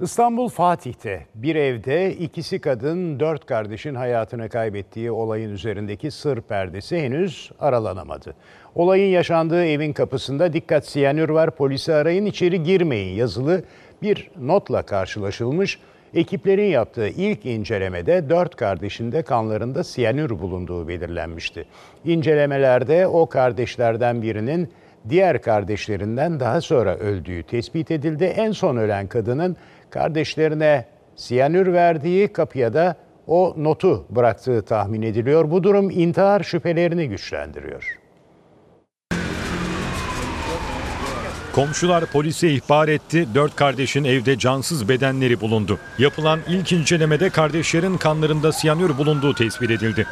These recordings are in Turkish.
İstanbul Fatih'te bir evde ikisi kadın dört kardeşin hayatını kaybettiği olayın üzerindeki sır perdesi henüz aralanamadı. Olayın yaşandığı evin kapısında dikkat siyanür var polisi arayın içeri girmeyin yazılı bir notla karşılaşılmış. Ekiplerin yaptığı ilk incelemede dört kardeşinde kanlarında siyanür bulunduğu belirlenmişti. İncelemelerde o kardeşlerden birinin diğer kardeşlerinden daha sonra öldüğü tespit edildi. En son ölen kadının kardeşlerine siyanür verdiği kapıya da o notu bıraktığı tahmin ediliyor. Bu durum intihar şüphelerini güçlendiriyor. Komşular polise ihbar etti. Dört kardeşin evde cansız bedenleri bulundu. Yapılan ilk incelemede kardeşlerin kanlarında siyanür bulunduğu tespit edildi.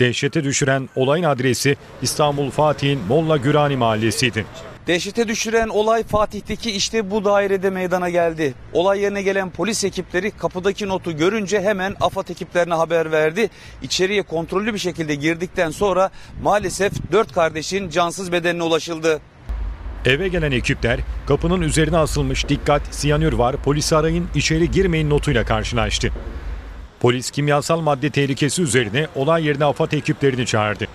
Dehşete düşüren olayın adresi İstanbul Fatih'in Molla Gürani mahallesiydi. Dehşete düşüren olay Fatih'teki işte bu dairede meydana geldi. Olay yerine gelen polis ekipleri kapıdaki notu görünce hemen AFAD ekiplerine haber verdi. İçeriye kontrollü bir şekilde girdikten sonra maalesef dört kardeşin cansız bedenine ulaşıldı. Eve gelen ekipler kapının üzerine asılmış dikkat siyanür var polisi arayın içeri girmeyin notuyla karşılaştı. Polis kimyasal madde tehlikesi üzerine olay yerine AFAD ekiplerini çağırdı.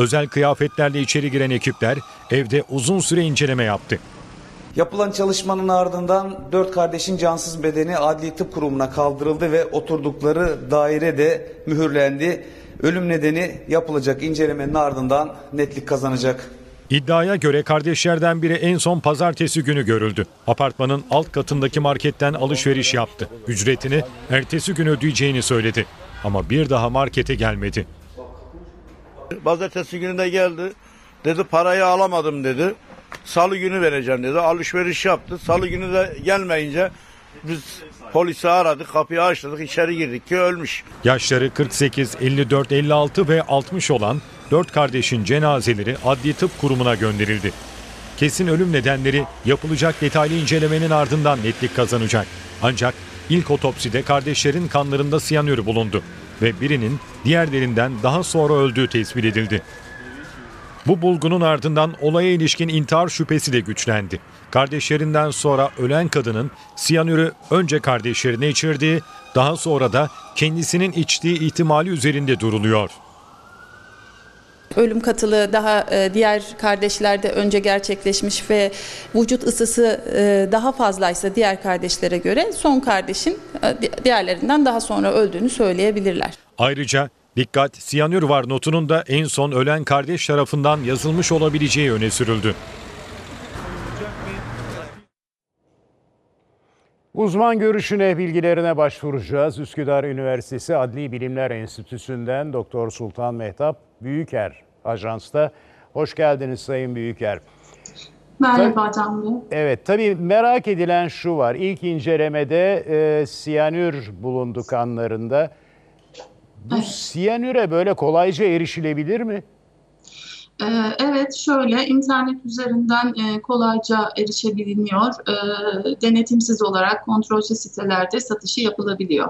Özel kıyafetlerle içeri giren ekipler evde uzun süre inceleme yaptı. Yapılan çalışmanın ardından dört kardeşin cansız bedeni Adli Tıp Kurumu'na kaldırıldı ve oturdukları daire de mühürlendi. Ölüm nedeni yapılacak incelemenin ardından netlik kazanacak. İddiaya göre kardeşlerden biri en son pazartesi günü görüldü. Apartmanın alt katındaki marketten alışveriş yaptı. Ücretini ertesi gün ödeyeceğini söyledi. Ama bir daha markete gelmedi. Pazartesi günü de geldi. Dedi parayı alamadım dedi. Salı günü vereceğim dedi. Alışveriş yaptı. Salı günü de gelmeyince biz polisi aradık, kapıyı açtık, içeri girdik ki ölmüş. Yaşları 48, 54, 56 ve 60 olan dört kardeşin cenazeleri Adli Tıp Kurumu'na gönderildi. Kesin ölüm nedenleri yapılacak detaylı incelemenin ardından netlik kazanacak. Ancak ilk otopside kardeşlerin kanlarında siyanür bulundu ve birinin diğerlerinden daha sonra öldüğü tespit edildi. Bu bulgunun ardından olaya ilişkin intihar şüphesi de güçlendi. Kardeşlerinden sonra ölen kadının siyanürü önce kardeşlerine içirdiği, daha sonra da kendisinin içtiği ihtimali üzerinde duruluyor. Ölüm katılı daha e, diğer kardeşlerde önce gerçekleşmiş ve vücut ısısı e, daha fazlaysa diğer kardeşlere göre son kardeşin e, diğerlerinden daha sonra öldüğünü söyleyebilirler. Ayrıca dikkat siyanür var notunun da en son ölen kardeş tarafından yazılmış olabileceği öne sürüldü. Uzman görüşüne, bilgilerine başvuracağız. Üsküdar Üniversitesi Adli Bilimler Enstitüsü'nden Doktor Sultan Mehtap Büyüker ajansta. Hoş geldiniz Sayın Büyüker. Merhaba Can Bey. Evet tabii merak edilen şu var. İlk incelemede e, siyanür bulundu kanlarında. Bu evet. siyanüre böyle kolayca erişilebilir mi? Ee, evet şöyle internet üzerinden e, kolayca erişebiliniyor. Ee, denetimsiz olarak kontrolsüz sitelerde satışı yapılabiliyor.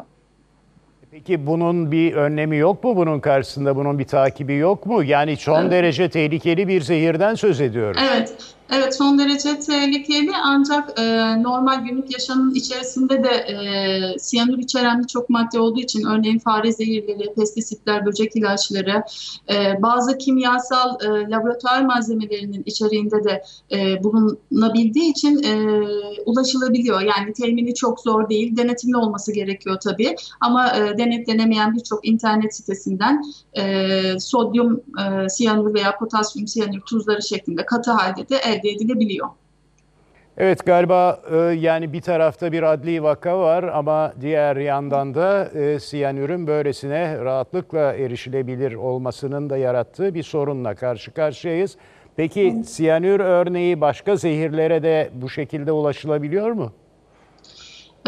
Peki bunun bir önlemi yok mu? Bunun karşısında bunun bir takibi yok mu? Yani son evet. derece tehlikeli bir zehirden söz ediyoruz. Evet, Evet son derece tehlikeli ancak e, normal günlük yaşamın içerisinde de e, siyanür içeren birçok madde olduğu için örneğin fare zehirleri, pestisitler, böcek ilaçları, e, bazı kimyasal e, laboratuvar malzemelerinin içeriğinde de e, bulunabildiği için e, ulaşılabiliyor. Yani temini çok zor değil, denetimli olması gerekiyor tabii ama e, denetlenemeyen birçok internet sitesinden e, sodyum e, siyanür veya potasyum siyanür tuzları şeklinde katı halde de elde elde edilebiliyor. Evet galiba e, yani bir tarafta bir adli vaka var ama diğer yandan da e, siyanürün böylesine rahatlıkla erişilebilir olmasının da yarattığı bir sorunla karşı karşıyayız. Peki siyanür örneği başka zehirlere de bu şekilde ulaşılabiliyor mu?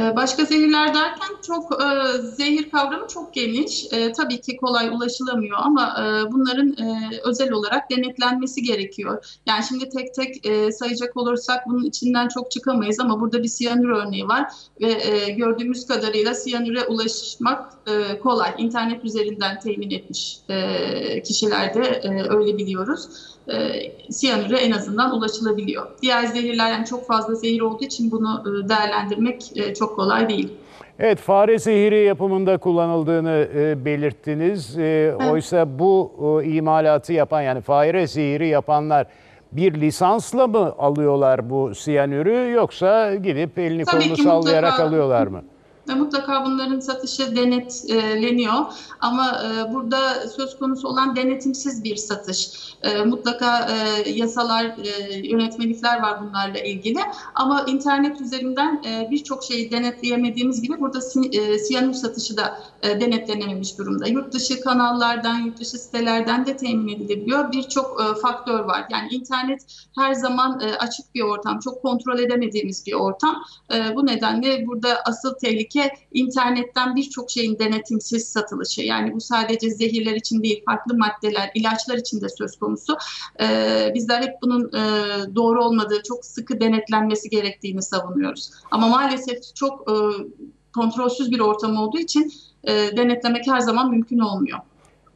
Ee, Başka zehirler derken çok e, zehir kavramı çok geniş. E, tabii ki kolay ulaşılamıyor ama e, bunların e, özel olarak denetlenmesi gerekiyor. Yani şimdi tek tek e, sayacak olursak bunun içinden çok çıkamayız ama burada bir siyanür örneği var ve e, gördüğümüz kadarıyla siyanüre ulaşmak e, kolay. İnternet üzerinden temin etmiş e, kişilerde e, öyle biliyoruz. E, siyanüre en azından ulaşılabiliyor. Diğer zehirler yani çok fazla zehir olduğu için bunu e, değerlendirmek e, çok kolay değil. Evet, fare zehiri yapımında kullanıldığını e, belirttiniz. E, Oysa bu e, imalatı yapan yani fare zehiri yapanlar bir lisansla mı alıyorlar bu siyanürü yoksa gidip elini Tabii kolunu sallayarak mutlaka. alıyorlar mı? Ve mutlaka bunların satışı denetleniyor. Ama e, burada söz konusu olan denetimsiz bir satış. E, mutlaka e, yasalar, yönetmelikler var bunlarla ilgili. Ama internet üzerinden birçok şeyi denetleyemediğimiz gibi burada si- siyanür satışı da denetlenememiş durumda. Yurt dışı kanallardan, yurt dışı sitelerden de temin edilebiliyor. Birçok faktör var. Yani internet her zaman açık bir ortam, çok kontrol edemediğimiz bir ortam. Bu nedenle burada asıl tehlike internetten birçok şeyin denetimsiz satılışı. Yani bu sadece zehirler için değil, farklı maddeler, ilaçlar için de söz konusu. E, bizler hep bunun e, doğru olmadığı, çok sıkı denetlenmesi gerektiğini savunuyoruz. Ama maalesef çok e, kontrolsüz bir ortam olduğu için e, denetlemek her zaman mümkün olmuyor.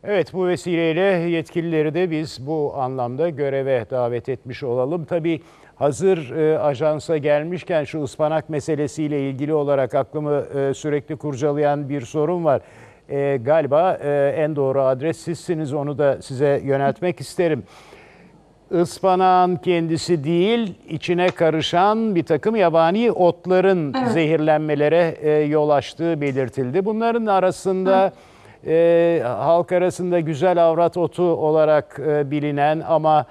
Evet bu vesileyle yetkilileri de biz bu anlamda göreve davet etmiş olalım. Tabii hazır e, ajansa gelmişken şu ıspanak meselesiyle ilgili olarak aklımı e, sürekli kurcalayan bir sorun var. E, galiba e, en doğru adres sizsiniz onu da size yöneltmek isterim. Ispanağın kendisi değil, içine karışan bir takım yabani otların Evet. zehirlenmelere e, yol açtığı belirtildi. Bunların arasında e, halk arasında güzel avrat otu olarak e, bilinen ama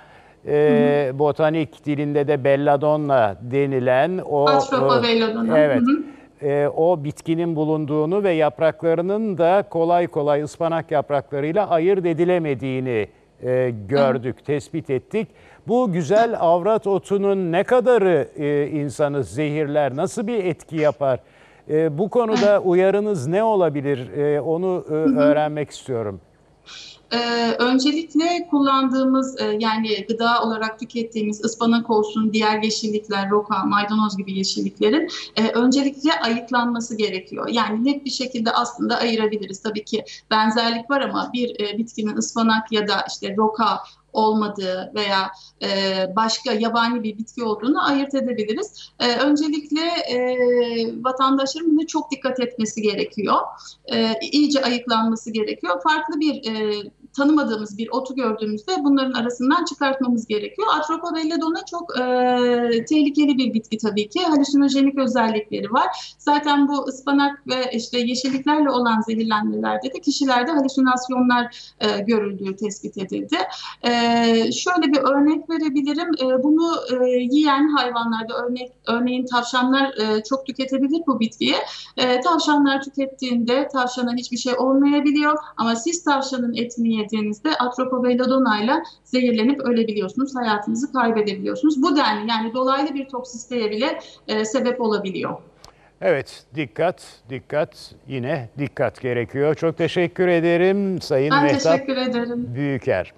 e, botanik dilinde de belladonna denilen o Atropa e, belladonna. Evet. Hı hı. e, o bitkinin bulunduğunu ve yapraklarının da kolay kolay ıspanak yapraklarıyla ayırt edilemediğini e, gördük, tespit ettik. Bu güzel avrat otunun ne kadarı e, insanı zehirler, nasıl bir etki yapar? E, bu konuda uyarınız ne olabilir? E, onu e, öğrenmek istiyorum. Ee, öncelikle kullandığımız e, yani gıda olarak tükettiğimiz ıspanak olsun, diğer yeşillikler, roka, maydanoz gibi yeşilliklerin e, öncelikle ayıklanması gerekiyor. Yani net bir şekilde aslında ayırabiliriz. Tabii ki benzerlik var ama bir e, bitkinin ıspanak ya da işte roka olmadığı veya e, başka yabani bir bitki olduğunu ayırt edebiliriz. E, öncelikle e, vatandaşların buna çok dikkat etmesi gerekiyor. E, iyice ayıklanması gerekiyor. Farklı bir e, tanımadığımız bir otu gördüğümüzde bunların arasından çıkartmamız gerekiyor. Atropa belladonna çok e, tehlikeli bir bitki tabii ki. Halüsinojenik özellikleri var. Zaten bu ıspanak ve işte yeşilliklerle olan zehirlenmelerde de kişilerde halüsinasyonlar e, görüldüğü tespit edildi. E, şöyle bir örnek verebilirim. E, bunu e, yiyen hayvanlarda örnek örneğin tavşanlar e, çok tüketebilir bu bitkiyi. E, tavşanlar tükettiğinde tavşana hiçbir şey olmayabiliyor ama siz tavşanın etini yediğinizde atropa belladonna ile zehirlenip ölebiliyorsunuz, hayatınızı kaybedebiliyorsunuz. Bu denli yani dolaylı bir toksisteye bile e, sebep olabiliyor. Evet, dikkat, dikkat, yine dikkat gerekiyor. Çok teşekkür ederim Sayın Ben Mehtap teşekkür ederim. Büyüker.